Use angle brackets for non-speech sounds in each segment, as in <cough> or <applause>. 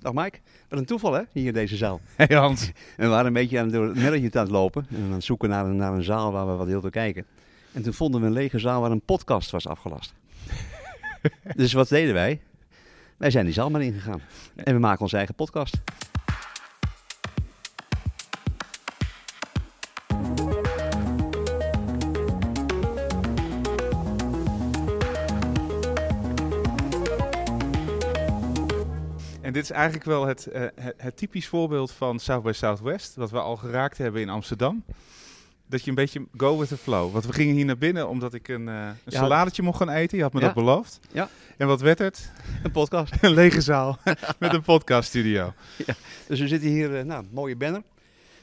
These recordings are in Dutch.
Dag Mike, wat een toeval hè, hier in deze zaal. <laughs> Hey Hans. En <laughs> we waren een beetje aan, door het merretje aan het lopen en aan het zoeken naar een, naar een zaal waar we wat wilden kijken. En toen vonden we een lege zaal waar een podcast was afgelast. <laughs> dus wat deden wij? Wij zijn die zaal maar ingegaan. En we maken onze eigen podcast. Dit is eigenlijk wel het, eh, het, het typisch voorbeeld van South by Southwest, wat we al geraakt hebben in Amsterdam. Dat je een beetje go with the flow. Want we gingen hier naar binnen omdat ik een, eh, een Ja. saladetje mocht gaan eten. Je had me Ja. dat beloofd. Ja. En wat werd het? Een podcast. <laughs> Een lege zaal <laughs> met een podcaststudio. <laughs> Dus we zitten hier, eh, nou, mooie banner,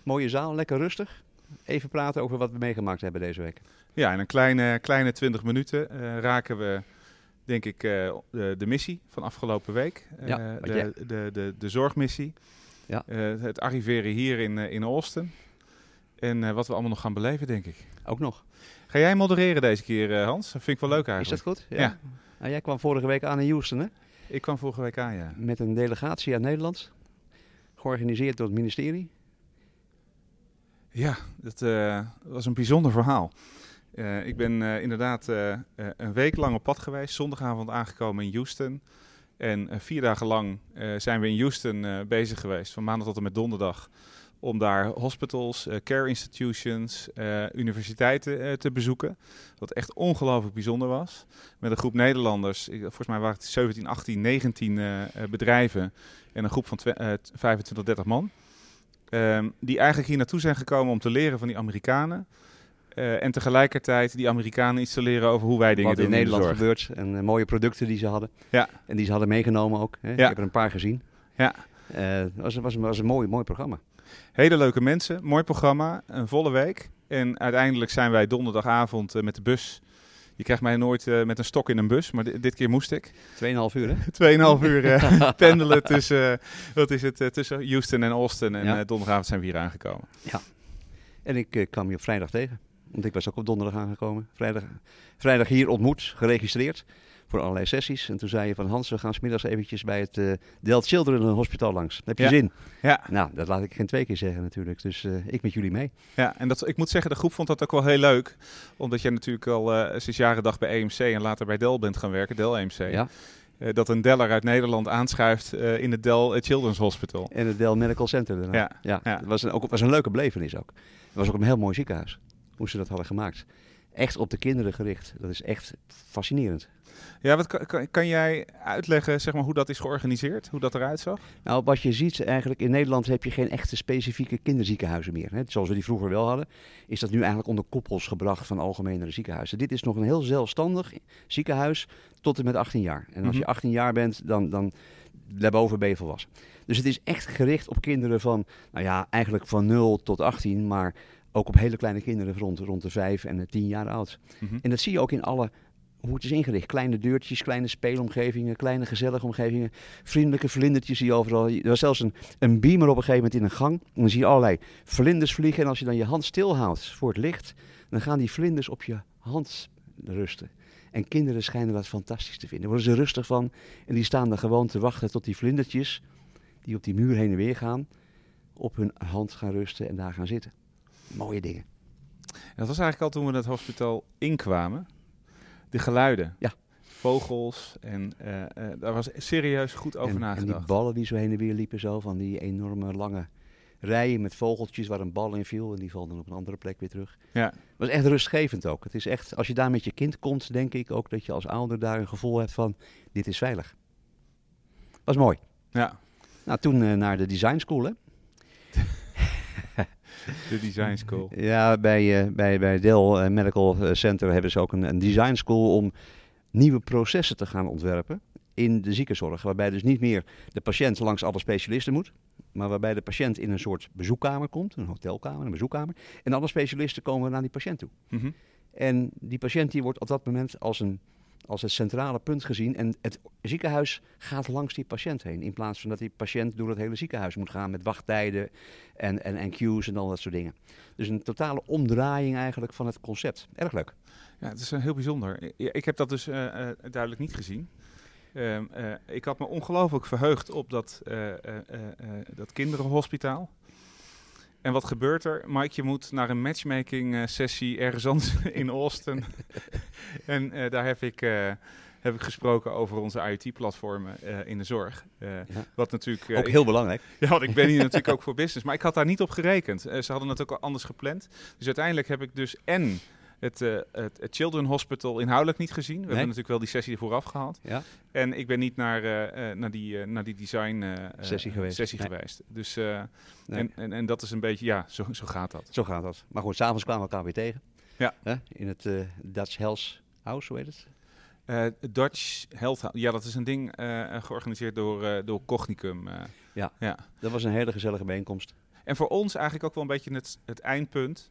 mooie zaal, lekker rustig. Even praten over wat we meegemaakt hebben deze week. Ja, in een kleine, kleine 20 minuten raken we, denk ik, eh, de, de missie van afgelopen week. Eh, Ja, de, de, de, de zorgmissie. Ja. Eh, het arriveren hier in, in Austin. En wat we allemaal nog gaan beleven, denk ik. Ook nog. Ga jij modereren deze keer, Hans? Dat vind ik wel leuk Is eigenlijk. dat goed? Ja. Nou, jij kwam vorige week aan in Houston hè? Ik kwam vorige week aan, ja. met een delegatie uit Nederland. Georganiseerd door het ministerie. Ja, dat was een bijzonder verhaal. Eh, ik ben eh, inderdaad eh, een week lang op pad geweest, zondagavond aangekomen in Houston. En vier dagen lang zijn we in Houston bezig geweest, van maandag tot en met donderdag. Om daar hospitals, care institutions, universiteiten te bezoeken. Wat echt ongelooflijk bijzonder was. Met een groep Nederlanders, ik- volgens mij waren het 17, 18, 19 eh, eh, bedrijven. En een groep van twe- eh, 25, 30 man. Ehm, die eigenlijk hier naartoe zijn gekomen om te leren van die Amerikanen. Eh, en tegelijkertijd die Amerikanen iets te leren over hoe wij dingen wat doen in de Nederland gebeurt. En eh, mooie producten die ze hadden. Ja. En die ze hadden meegenomen ook. Hè. Ik Ja. heb er een paar gezien. Ja. Eh, Het was, was, een- was een mooi, mooi programma. Hele leuke mensen, mooi programma, een volle week. En uiteindelijk zijn wij donderdagavond eh, met de bus. Je krijgt mij nooit eh, met een stok in een bus, maar di- dit keer moest ik. 2,5 uur hè? <laughs> 2,5 uur eh, <laughs> pendelen tussen, eh, wat is het, eh, tussen Houston en Austin. En Ja. eh, donderdagavond zijn we hier aangekomen. En ik eh, kwam je op vrijdag tegen. Want ik was ook op donderdag aangekomen. Vrijdag, vrijdag hier ontmoet, geregistreerd. Voor allerlei sessies. En toen zei je van Hans, we gaan smiddags eventjes bij het eh Del Children Hospital langs. Heb je Ja. zin? Ja, Nou, dat laat ik geen twee keer zeggen natuurlijk. Dus eh, ik met jullie mee. Ja, en dat, ik moet zeggen, de groep vond dat ook wel heel leuk. Omdat jij natuurlijk al eh, sinds jaren dag bij EMC en later bij Dell bent gaan werken, Dell EMC. Ja. Dat een Deller uit Nederland aanschuift in het Dell Children's Hospital. En het Del Medical Center daarna. Ja, ja. ja. Het was een, ook, was een leuke belevenis ook. Het was ook een heel mooi ziekenhuis. Hoe ze dat hadden gemaakt. Echt op de kinderen gericht. Dat is echt fascinerend. Ja, wat kan, kan, jij uitleggen zeg maar, hoe dat is georganiseerd? Hoe dat eruit zag? Nou, wat je ziet eigenlijk in Nederland heb je geen echte specifieke kinderziekenhuizen meer. Hè. Zoals we die vroeger wel hadden, is dat nu eigenlijk onder koppels gebracht van algemene ziekenhuizen. Dit is nog een heel zelfstandig ziekenhuis tot en met 18 jaar. En als je Mhm. 18 jaar bent, dan, dan daarboven ben je volwassen. Dus het is echt gericht op kinderen van, nou ja, eigenlijk van 0 tot 18, maar ook op hele kleine kinderen rond, rond de 5 en de 10 jaar oud. Mhm. En dat zie je ook in alle, hoe het is ingericht. Kleine deurtjes, kleine speelomgevingen, kleine gezellige omgevingen. Vriendelijke vlindertjes die overal... Er was zelfs een, een beamer op een gegeven moment in een gang. En dan zie je allerlei vlinders vliegen. En als je dan je hand stilhoudt voor het licht... dan gaan die vlinders op je hand rusten. En kinderen schijnen dat fantastisch te vinden. Daar worden ze rustig van. En die staan er gewoon te wachten tot die vlindertjes... die op die muur heen en weer gaan... op hun hand gaan rusten en daar gaan zitten. Mooie dingen. Dat was eigenlijk al toen we het hospitaal inkwamen. De geluiden. Ja. Vogels. En eh, eh, daar was serieus goed over en, en nagedacht. die ballen die zo heen en weer liepen zo, van die enorme lange rijen met vogeltjes waar een bal in viel. En die valt dan op een andere plek weer terug. Ja. Het was echt rustgevend ook. Het is echt, als je daar met je kind komt, denk ik ook dat je als ouder daar een gevoel hebt van, dit is veilig. Was mooi. ja, Nou, toen eh, naar de design school, hè. <laughs> de design school. Ja, bij, eh, bij, bij Dell eh, Medical Center hebben ze ook een, een design school om nieuwe processen te gaan ontwerpen in de ziekenzorg. Waarbij dus niet meer de patiënt langs alle specialisten moet, maar waarbij de patiënt in een soort bezoekkamer komt, een hotelkamer, een bezoekkamer. En alle specialisten komen naar die patiënt toe. Mhm. En die patiënt die wordt op dat moment als, een, als het centrale punt gezien. En het ziekenhuis gaat langs die patiënt heen. In plaats van dat die patiënt door het hele ziekenhuis moet gaan met wachttijden en, en, en queues en al dat soort dingen. Dus een totale omdraaiing eigenlijk van het concept. Erg leuk. Ja, het is eh, heel bijzonder. Ik heb dat dus eh, eh, duidelijk niet gezien. Ehm, eh, ik had me ongelooflijk verheugd op dat, dat kinderenhospitaal. En wat gebeurt er? Mike, je moet naar een matchmaking eh, sessie ergens anders <laughs> in Austin. <laughs> en eh, daar heb ik, eh, heb ik gesproken over onze IoT-platformen in de zorg. Wat natuurlijk... Ook heel belangrijk. <laughs> ja, want ik ben hier natuurlijk ook voor business. Maar ik had daar niet op gerekend. Ze hadden het ook al anders gepland. Dus uiteindelijk heb ik dus en het, het, het Children Hospital inhoudelijk niet gezien. We hebben natuurlijk wel die sessie ervoor afgehaald. Ja. En ik ben niet naar, eh, eh, naar, die, eh, naar die design Sessie geweest. Sessie Nee. geweest. Dus, Nee. en, en, en dat is een beetje, ja, zo, zo gaat dat. Zo gaat dat. Maar goed, s'avonds kwamen we elkaar weer tegen. Ja. Hè? In het Dutch Health House, hoe heet het? Eh, Dutch Health, ja, dat is een ding georganiseerd door, eh, door Cognicum. Ja. ja. Dat was een hele gezellige bijeenkomst En voor ons eigenlijk ook wel een beetje het, het eindpunt.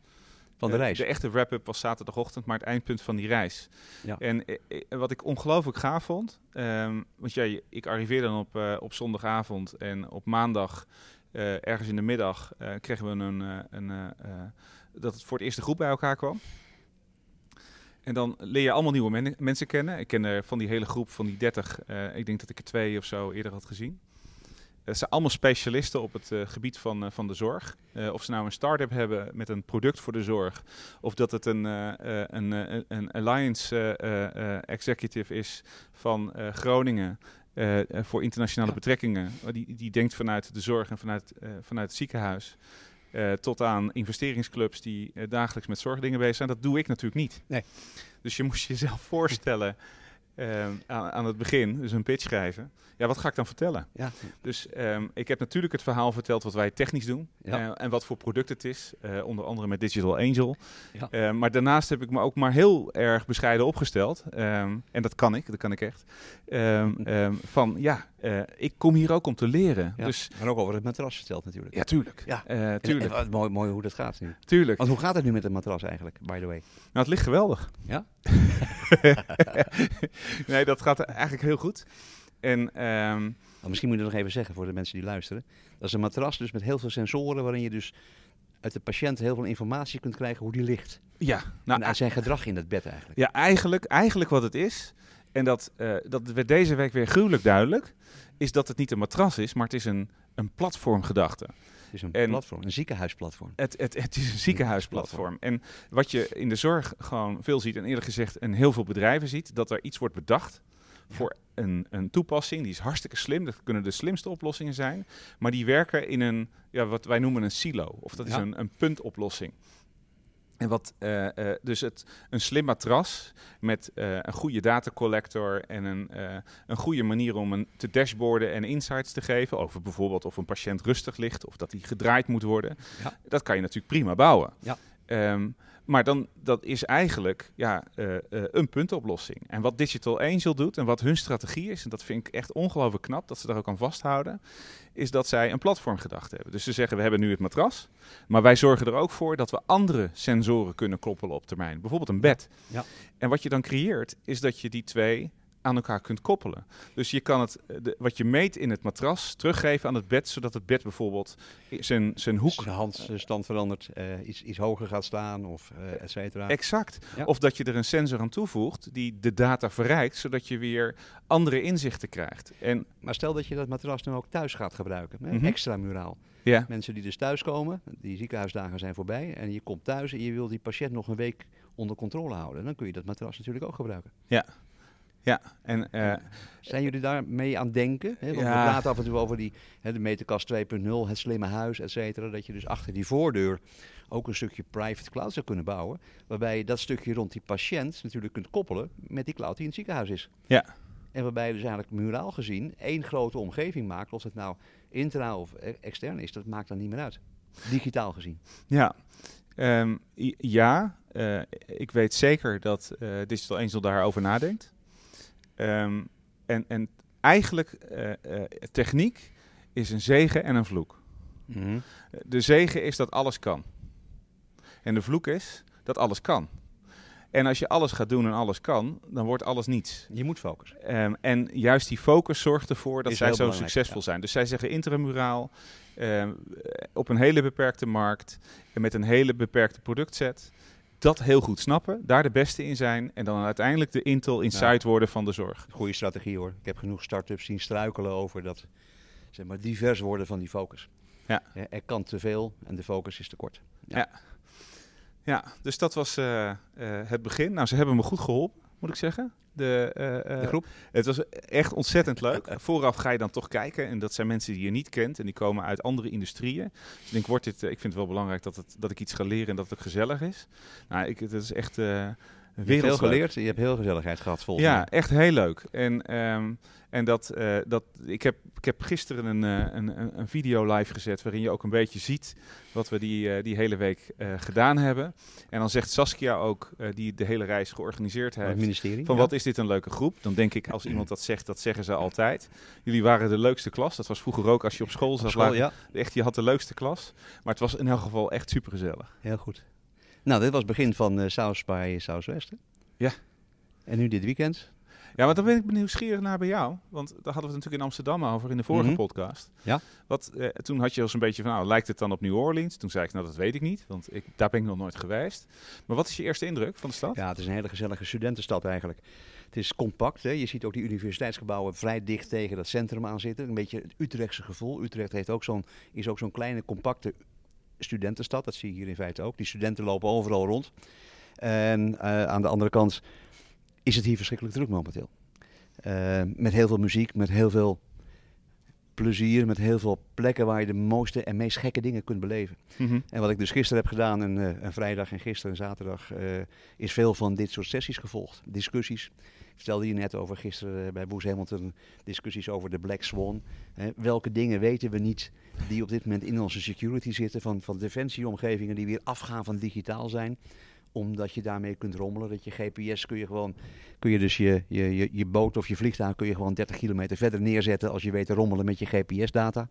Van de reis. De echte wrap-up was zaterdagochtend, maar het eindpunt van die reis. Ja. En eh, eh, wat ik ongelooflijk gaaf vond, ehm, want ja, je- ik arriveerde dan op, eh, op zondagavond en op maandag, ergens in de middag, kregen we een, een dat het voor het eerst de groep bij elkaar kwam. En dan leer je allemaal nieuwe men- mensen kennen. Ik ken er van die hele groep, van die 30, eh, ik denk dat ik er twee of zo eerder had gezien. Het zijn allemaal specialisten op het eh, gebied van, eh, van de zorg. Eh, of ze nou een start-up hebben met een product voor de zorg, of dat het een, een, een Alliance executive is van Groningen voor internationale Ja. betrekkingen. Uh, Die, die denkt vanuit de zorg en vanuit, vanuit het ziekenhuis. eh, tot aan investeringsclubs die dagelijks met zorgdingen bezig zijn. Dat doe ik natuurlijk niet. Nee. Dus je moest jezelf voorstellen eh, aan, aan het begin, dus een pitch schrijven. Ja, wat ga ik dan vertellen? Ja. Dus ehm, ik heb natuurlijk het verhaal verteld wat wij technisch doen. Ja. eh, en wat voor product het is. eh, onder andere met Digital Angel. Ja. Eh, maar daarnaast heb ik me ook maar heel erg bescheiden opgesteld. Ehm, en dat kan ik, dat kan ik echt. Ehm, ehm, van ja, eh, ik kom hier ook om te leren. Ja. Dus Maar ook over het matras verteld natuurlijk. ja, tuurlijk. Ja. Eh, En- tuurlijk. en mooi, mooi hoe dat gaat nu. tuurlijk. Want hoe gaat het nu met het matras eigenlijk, by the way? Nou, het ligt geweldig. Ja? <laughs> nee, dat gaat eigenlijk heel goed. En ehm, Nou, misschien moet je het nog even zeggen voor de mensen die luisteren. Dat is een matras dus met heel veel sensoren waarin je dus uit de patiënt heel veel informatie kunt krijgen hoe die ligt. ja, nou, en zijn gedrag in het bed eigenlijk. Ja, eigenlijk, eigenlijk wat het is, en dat, eh, dat werd deze week weer gruwelijk duidelijk, is dat het niet een matras is, maar het is een, een platformgedachte. Het is een En- platform, een ziekenhuisplatform. Het, het, het is een ziekenhuisplatform. En wat je in de zorg gewoon veel ziet, en eerlijk gezegd in heel veel bedrijven ziet, dat er iets wordt bedacht voor een, een toepassing. Die is hartstikke slim, dat kunnen de slimste oplossingen zijn, maar die werken in een, ja, wat wij noemen een silo, of dat is een, een puntoplossing. En wat, eh, eh, dus het, een slim matras met eh, een goede datacollector en een, een goede manier om een, te dashboarden en insights te geven over bijvoorbeeld of een patiënt rustig ligt of dat hij gedraaid moet worden. Ja. Dat kan je natuurlijk prima bouwen. Ja. Ehm, maar dan, dat is eigenlijk ja, eh, eh, een puntoplossing. En wat Digital Angel doet en wat hun strategie is, en dat vind ik echt ongelooflijk knap dat ze daar ook aan vasthouden, is dat zij een platform gedacht hebben. Dus ze zeggen, we hebben nu het matras, maar wij zorgen er ook voor dat we andere sensoren kunnen koppelen op termijn. Bijvoorbeeld een bed. Ja. En wat je dan creëert, is dat je die twee aan elkaar kunt koppelen. Dus je kan het, eh, de, wat je meet in het matras teruggeven aan het bed, zodat het bed bijvoorbeeld zijn, zijn hoek Zijn handstand verandert, eh, iets, iets hoger gaat staan of eh et cetera. Exact. Ja. Of dat je er een sensor aan toevoegt die de data verrijkt, zodat je weer andere inzichten krijgt. En Maar stel dat je dat matras nu ook thuis gaat gebruiken? Mhm. extra muraal. ja, Mensen die dus thuiskomen, die ziekenhuisdagen zijn voorbij en je komt thuis en je wil die patiënt nog een week onder controle houden. Dan kun je dat matras natuurlijk ook gebruiken. ja. En eh, Zijn jullie daar mee aan het denken? Hè? Want we Ja. praten af en toe over die, hè, de meterkast 2.0, het slimme huis, et cetera. Dat je dus achter die voordeur ook een stukje private cloud zou kunnen bouwen. Waarbij je dat stukje rond die patiënt natuurlijk kunt koppelen met die cloud die in het ziekenhuis is. Ja. En waarbij je dus eigenlijk muraal gezien één grote omgeving maakt. Of het nou intra of e- extern is, dat maakt dan niet meer uit. Digitaal gezien. ja, Ehm, ja eh, ik weet zeker dat eh, Digital Angel daarover nadenkt. Ehm, en, en eigenlijk, eh, techniek is een zegen en een vloek. De zegen is dat alles kan. En de vloek is dat alles kan. En als je alles gaat doen en alles kan, dan wordt alles niets. Je moet focussen. Ehm, en juist die focus zorgt ervoor dat Is zij zo succesvol ja. zijn. Dus zij zeggen intramuraal, ehm, op een hele beperkte markt en met een hele beperkte productset. Dat heel goed snappen, daar de beste in zijn en dan uiteindelijk de Intel Insight worden van de zorg. Goede strategie hoor. Ik heb genoeg start-ups zien struikelen over dat zeg maar, divers worden van die focus. Ja. Er kan te veel en de focus is te kort. Ja. Ja, dus dat was uh, uh, het begin. Nou, ze hebben me goed geholpen, moet ik zeggen. De, uh, de, groep? Het was echt ontzettend leuk. Vooraf ga je dan toch kijken. En dat zijn mensen die je niet kent. En die komen uit andere industrieën. Dus ik denk, wordt dit, ik vind het wel belangrijk dat, het, dat ik iets ga leren en dat het gezellig is. Nou, ik, het is echt... Uh, je hebt veel geleerd, je hebt heel gezelligheid gehad volgens Ja, echt heel leuk. En, um, en dat, uh, dat, ik, heb, ik heb gisteren een, uh, een, een video live gezet waarin je ook een beetje ziet wat we die, uh, die hele week gedaan hebben. En dan zegt Saskia ook, die de hele reis georganiseerd heeft, het ministerie, van ja. wat is dit een leuke groep? Dan denk ik, als iemand dat zegt, dat zeggen ze altijd. Jullie waren de leukste klas. Dat was vroeger ook als je op school zat. Op school, ja. Echt, je had de leukste klas. Maar het was in elk geval echt supergezellig. Heel goed. Nou, dit was het begin van uh, bij Southwest. Ja. En nu dit weekend? Ja, maar dan ben ik nieuwsgierig naar bij jou. Want daar hadden we het natuurlijk in Amsterdam over in de vorige Mhm. podcast. Ja. Wat, eh, toen had je als een beetje van, nou, lijkt het dan op New Orleans? Toen zei ik, nou, dat weet ik niet, want ik, daar ben ik nog nooit geweest. Maar wat is je eerste indruk van de stad? Ja, het is een hele gezellige studentenstad eigenlijk. Het is compact. Hè? Je ziet ook die universiteitsgebouwen vrij dicht tegen dat centrum aan zitten. Een beetje het Utrechtse gevoel. Utrecht heeft ook zo'n, is ook zo'n kleine, compacte studentenstad. Dat zie je hier in feite ook. Die studenten lopen overal rond. En uh, aan de andere kant is het hier verschrikkelijk druk momenteel. Uh, met heel veel muziek, met heel veel plezier, met heel veel plekken waar je de mooiste en meest gekke dingen kunt beleven. Mhm. En wat ik dus gisteren heb gedaan, en, uh, en vrijdag en gisteren en zaterdag, uh, is veel van dit soort sessies gevolgd. Discussies. Ik vertelde je net over gisteren bij Boes Hamilton discussies over de Black Swan. Hè, welke dingen weten we niet die op dit moment in onze security zitten, van, van defensieomgevingen die weer afgaan van digitaal zijn omdat je daarmee kunt rommelen. Dat je GPS kun je gewoon, kun je dus je, je, je, boot of je vliegtuig kun je gewoon 30 kilometer verder neerzetten als je weet te rommelen met je GPS-data.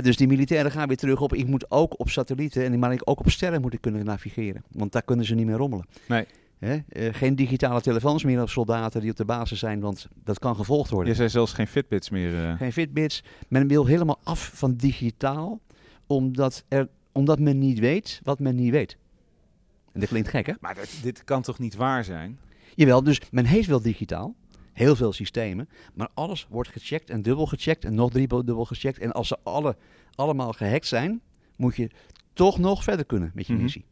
dus die militairen gaan weer terug op, ik moet ook op satellieten, en maar ik ook op sterren moet ik kunnen navigeren. Want daar kunnen ze niet meer rommelen. Nee. He, uh, geen digitale telefoons meer op soldaten die op de basis zijn, want dat kan gevolgd worden. Je zei zelfs geen Fitbits meer. Uh... Geen Fitbits. Men wil helemaal af van digitaal, omdat, er, omdat men niet weet wat men niet weet. En dat klinkt gek, hè? Maar dit, dit kan toch niet waar zijn? Jawel, dus men heeft wel digitaal. Heel veel systemen. Maar alles wordt gecheckt en dubbel gecheckt en nog drie dubbel gecheckt. En als ze alle, allemaal gehackt zijn, moet je toch nog verder kunnen met je Mhm. missie.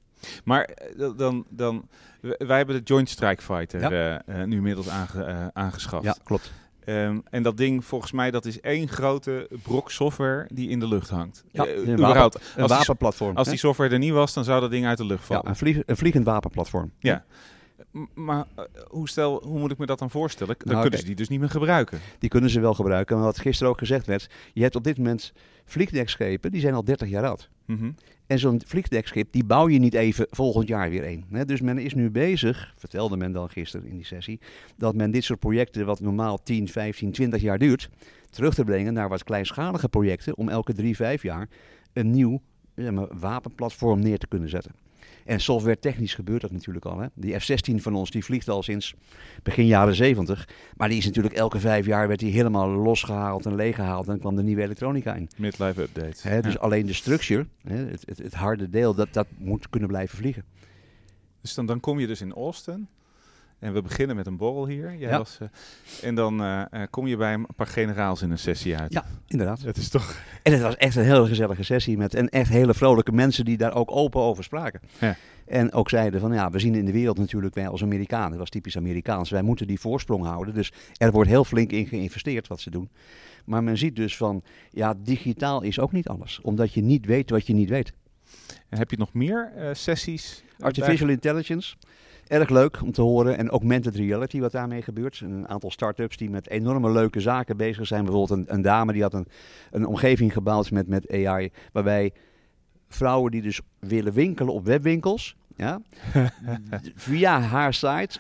Maar uh, dan, dan, wij hebben de Joint Strike Fighter Ja. uh, uh, nu inmiddels aange, aangeschaft. Ja, klopt. Um, en dat ding, volgens mij, dat is één grote brok software die in de lucht hangt. Ja, Uh, een, überhaupt. wapen, een Als die, wapenplatform. als hè? die software er niet was, dan zou dat ding uit de lucht vallen. ja, een, vlieg, een vliegend wapenplatform. Ja. Maar uh, hoe, stel, hoe moet ik me dat dan voorstellen? Dan Nou, kunnen ze die dus niet meer gebruiken. Die kunnen ze wel gebruiken. Maar wat gisteren ook gezegd werd, je hebt op dit moment vliegdekschepen, die zijn al 30 jaar oud. Mhm. En zo'n vliegdekschip, die bouw je niet even volgend jaar weer een. Dus men is nu bezig, vertelde men dan gisteren in die sessie, dat men dit soort projecten, wat normaal 10, 15, 20 jaar duurt, terug te brengen naar wat kleinschalige projecten om elke 3, 5 jaar een nieuw wapenplatform neer te kunnen zetten. En software technisch gebeurt dat natuurlijk al. Hè? Die F-16 van ons, die vliegt al sinds begin jaren 70. Maar die is natuurlijk elke vijf jaar werd die helemaal losgehaald en leeggehaald. En dan kwam de nieuwe elektronica in. Midlife update. Hè, dus Ja. alleen de structure, hè, het, het, het harde deel, dat, dat moet kunnen blijven vliegen. Dus dan, dan kom je dus in Austin. En we beginnen met een borrel hier. Jij Ja. was, eh, en dan eh, eh, kom je bij een paar generaals in een sessie uit. Ja, inderdaad. Het is toch... En het was echt een hele gezellige sessie met en echt hele vrolijke mensen die daar ook open over spraken. Ja. En ook zeiden van ja, we zien in de wereld natuurlijk, wij als Amerikanen, dat was typisch Amerikaans, wij moeten die voorsprong houden. Dus er wordt heel flink in geïnvesteerd wat ze doen. Maar men ziet dus van, ja, digitaal is ook niet alles. Omdat je niet weet wat je niet weet. En heb je nog meer sessies? Artificial intelligence, erg leuk om te horen. En augmented reality, wat daarmee gebeurt. Een aantal start-ups die met enorme leuke zaken bezig zijn. Bijvoorbeeld een, een dame die had een, een omgeving gebouwd met, met AI. Waarbij vrouwen die dus willen winkelen op webwinkels. Ja, <laughs> via haar site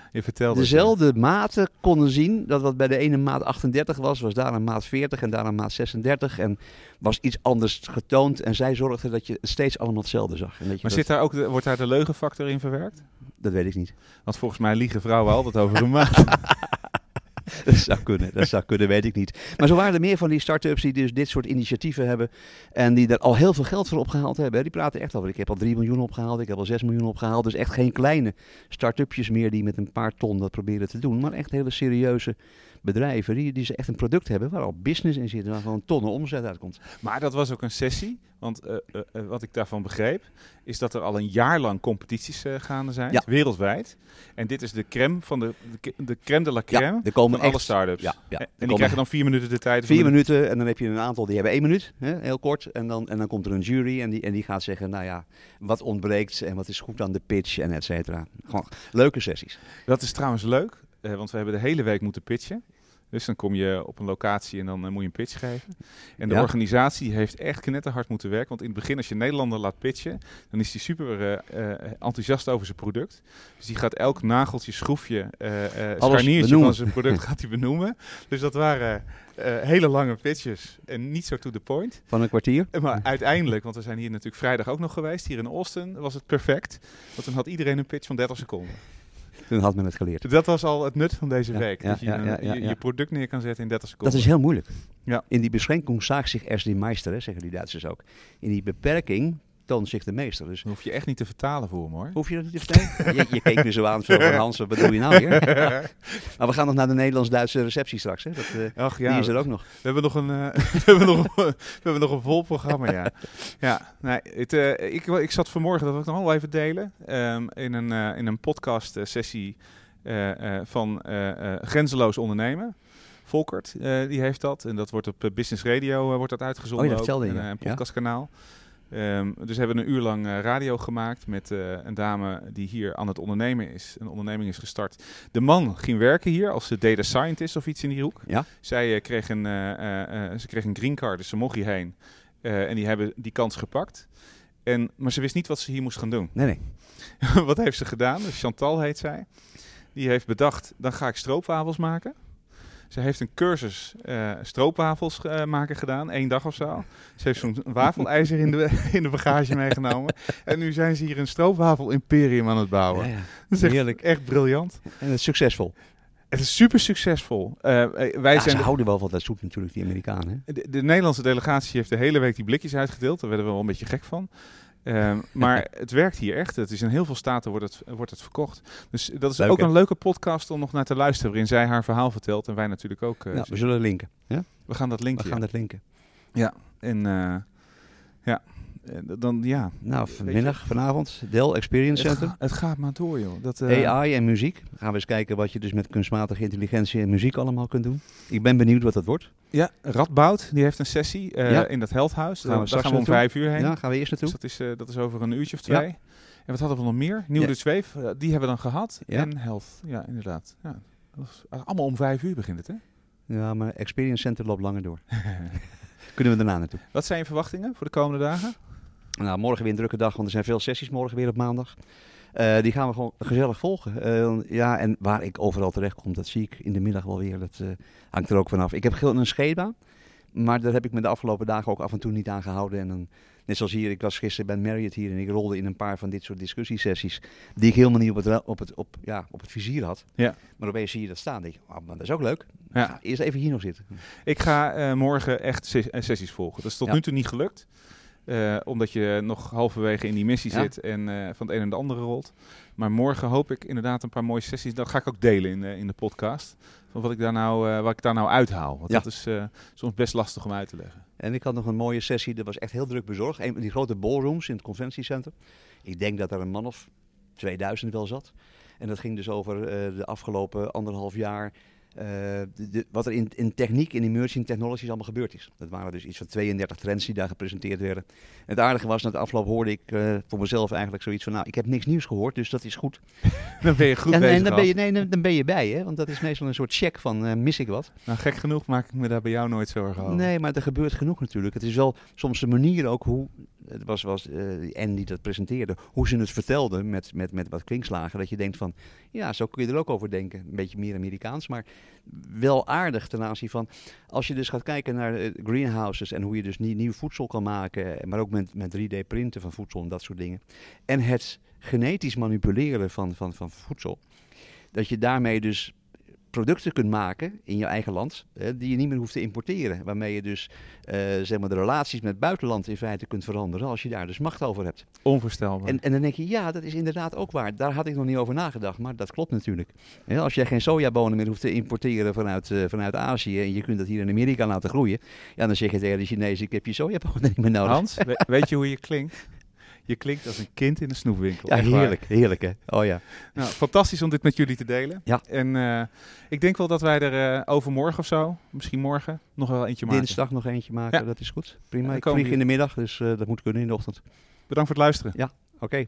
dezelfde maten konden zien. Dat wat bij de ene maat 38 was, was daar een maat 40 en daar een maat 36. En was iets anders getoond. En zij zorgde dat je steeds allemaal hetzelfde zag. En dat je Maar dat, zit daar ook de, wordt daar de leugenfactor in verwerkt? Dat weet ik niet. Want volgens mij liegen vrouwen altijd over hun maat. <laughs> dat zou kunnen, dat zou kunnen, weet ik niet. Maar zo waren er meer van die start-ups die dus dit soort initiatieven hebben en die er al heel veel geld voor opgehaald hebben. Die praten echt over, ik heb al 3 miljoen opgehaald, ik heb al 6 miljoen opgehaald. Dus echt geen kleine start-upjes meer die met een paar ton dat proberen te doen, maar echt hele serieuze bedrijven die, die ze echt een product hebben waar al business in zit, waar gewoon tonnen omzet uitkomt. Maar dat was ook een sessie, want uh, uh, wat ik daarvan begreep, is dat er al een jaar lang competities uh, gaande zijn, ja. wereldwijd. En dit is de crème van de, de, de crème de la crème ja, er komen van alle start-ups. Ja, ja, en die krijgen dan vier minuten de tijd. Vier minuten en dan heb je een aantal die hebben één minuut, hè, heel kort. En dan, en dan komt er een jury en die, en die gaat zeggen, nou ja, wat ontbreekt en wat is goed aan de pitch en et cetera. Gewoon leuke sessies. Dat is trouwens leuk, want we hebben de hele week moeten pitchen. Dus dan kom je op een locatie en dan uh, moet je een pitch geven. En de organisatie heeft echt knetterhard moeten werken. Want in het begin, als je Nederlander laat pitchen, dan is hij super uh, uh, enthousiast over zijn product. Dus die gaat elk nageltje, schroefje, scharniertje van zijn product gaat hij benoemen. Dus dat waren hele lange pitches en niet zo to the point. Van een kwartier? Maar uiteindelijk, want we zijn hier natuurlijk vrijdag ook nog geweest, hier in Austin, was het perfect. Want dan had iedereen een pitch van 30 seconden. Toen had men het geleerd. Dat was al het nut van deze week. dat je je, je, product neer kan zetten in 30 seconden. Dat is heel moeilijk. Ja. In die beschränkung zaagt zich erst die Meister, zeggen die Duitsers ook. In die beperking toont zich de meester. Dus hoef je echt niet te vertalen voor me hoor. Hoef je dat niet te vertalen? <laughs> je, je keek me zo aan zo van Hans, wat bedoel je nou hier? <laughs> maar we gaan nog naar de Nederlands-Duitse receptie straks. Hè? Dat, uh, Ach, ja, die is er ook nog. We hebben nog een, uh, <laughs> we hebben nog, we hebben nog een vol programma, ja. ja nee, het, uh, ik, ik zat vanmorgen, dat wil ik nog wel even delen, um, in een, in een podcast sessie van Grenzeloos Ondernemen. Volkert, die heeft dat. En dat wordt op Business Radio wordt dat uitgezonden. Oh, dat ook, een, een podcastkanaal. Ja. Um, dus hebben we een uur lang uh, radio gemaakt met uh, een dame die hier aan het ondernemen is. Een onderneming is gestart. De man ging werken hier als data scientist of iets in die hoek. Ja? Zij uh, kreeg, een, ze kreeg een green card, dus ze mocht hierheen. en die hebben die kans gepakt. En, maar ze wist niet wat ze hier moest gaan doen. Nee, nee. <laughs> wat heeft ze gedaan? Dus Chantal heet zij. Die heeft bedacht, dan ga ik stroopwafels maken. Ze heeft een cursus uh, stroopwafels uh, maken gedaan, één dag of zo. Ze heeft zo'n wafelijzer in de, <laughs> in de bagage meegenomen. En nu zijn ze hier een stroopwafel-imperium aan het bouwen. Ja, ja. Dat is echt, Heerlijk. echt briljant. En het is succesvol. Het is super succesvol. Uh, wij ja, zijn ze houden wel van dat zoet natuurlijk, die Amerikanen. De, de, Nederlandse delegatie heeft de hele week die blikjes uitgedeeld. Daar werden we wel een beetje gek van. Um, <laughs> maar het werkt hier echt. Het is in heel veel staten wordt het, wordt het verkocht. Dus dat is ook een leuke podcast om nog naar te luisteren. Waarin zij haar verhaal vertelt. En wij natuurlijk ook. Uh, we zullen linken. Ja? We gaan dat linken. We gaan dat linken. Ja, en uh, ja, eh, dan ja. Nou, vanmiddag, vanavond, Dell Experience Center. Het, het gaat maar door, joh. Dat, uh... AI en muziek. gaan we eens kijken wat je dus met kunstmatige intelligentie en muziek allemaal kunt doen. Ik ben benieuwd wat dat wordt. Ja, Radboud, die heeft een sessie uh, ja. in dat Health House. Gaan we Daar gaan we om vijf uur heen. Ja, gaan we eerst naartoe. Dus dat is, dat is over een uurtje of twee. Ja. En wat hadden we nog meer? Nieuw ja. de Zweef, die hebben we dan gehad. En Health, ja, inderdaad. Ja. allemaal om vijf uur begint het, hè? Ja, maar Experience Center loopt langer door. <laughs> Kunnen we daarna naartoe. Wat zijn je verwachtingen voor de komende dagen? Nou, morgen weer een drukke dag, want er zijn veel sessies morgen weer op maandag. Uh, die gaan we gewoon gezellig volgen. Uh, ja, en waar ik overal terecht kom, dat zie ik in de middag wel weer. Dat uh, hangt er ook vanaf. Ik heb een schema, maar daar heb ik me de afgelopen dagen ook af en toe niet aan gehouden. En dan, net zoals hier, ik was gisteren bij Marriott hier en ik rolde in een paar van dit soort discussiesessies. Die ik helemaal niet op het, op het, op, ja, op het vizier had. Ja. Maar opeens zie je dat staan. denk oh, maar dat is ook leuk. Ja. Eerst even hier nog zitten. Ik ga morgen echt sessies volgen. Dat is tot ja. nu toe niet gelukt. Uh, omdat je nog halverwege in die missie ja. zit en uh, van het een en de andere rolt. Maar morgen hoop ik inderdaad een paar mooie sessies. Dat ga ik ook delen in, uh, in de podcast. Van wat ik daar nou, wat ik daar nou uithaal. Want ja. dat is soms best lastig om uit te leggen. En ik had nog een mooie sessie, dat was echt heel druk bezorgd. Een die grote ballrooms in het conventiecentrum. Ik denk dat er een man of 2000 wel zat. En dat ging dus over de afgelopen anderhalf jaar de, wat er in, in techniek, in emerging technologies allemaal gebeurd is. Dat waren dus iets van 32 trends die daar gepresenteerd werden. En het aardige was, na de afloop hoorde ik uh, voor mezelf eigenlijk zoiets van, nou, ik heb niks nieuws gehoord, dus dat is goed. <laughs> dan ben je goed en, bezig. En dan ben je, nee, dan ben je bij, hè? want dat is meestal een soort check van, uh, mis ik wat? Nou, gek genoeg maak ik me daar bij jou nooit zorgen over. Nee, maar er gebeurt genoeg natuurlijk. Het is wel soms de manier ook hoe, het was, was en die dat presenteerde, hoe ze het vertelden met, met, met wat klinkslagen, dat je denkt van, ja, zo kun je er ook over denken. Een beetje meer Amerikaans, maar wel aardig ten aanzien van, als je dus gaat kijken naar uh, greenhouses en hoe je dus nieuw voedsel kan maken, maar ook met, met 3D-printen van voedsel en dat soort dingen. En het genetisch manipuleren van, van, van voedsel, dat je daarmee dus producten kunt maken in je eigen land, hè, die je niet meer hoeft te importeren. Waarmee je dus eh, zeg maar de relaties met het buitenland in feite kunt veranderen als je daar dus macht over hebt. Onvoorstelbaar. En, en dan denk je, ja, dat is inderdaad ook waar. Daar had ik nog niet over nagedacht, maar dat klopt natuurlijk. Als jij geen sojabonen meer hoeft te importeren vanuit, eh, vanuit Azië en je kunt dat hier in Amerika laten groeien, ja, dan zeg je tegen de Chinezen, ik heb je sojabonen <laughs> niet meer nodig. Hans, we- weet je hoe je klinkt? Je klinkt als een kind in een snoepwinkel. Ja, waar. heerlijk, heerlijk hè. Oh ja. Nou, fantastisch om dit met jullie te delen. Ja. En eh, ik denk wel dat wij er eh, overmorgen of zo, misschien morgen, nog wel eentje maken. Dinsdag nog eentje maken, Ja. dat is goed. Ja, Prima. ik vlieg in de middag, dus eh, dat moet kunnen in de ochtend. Bedankt voor het luisteren. Oké.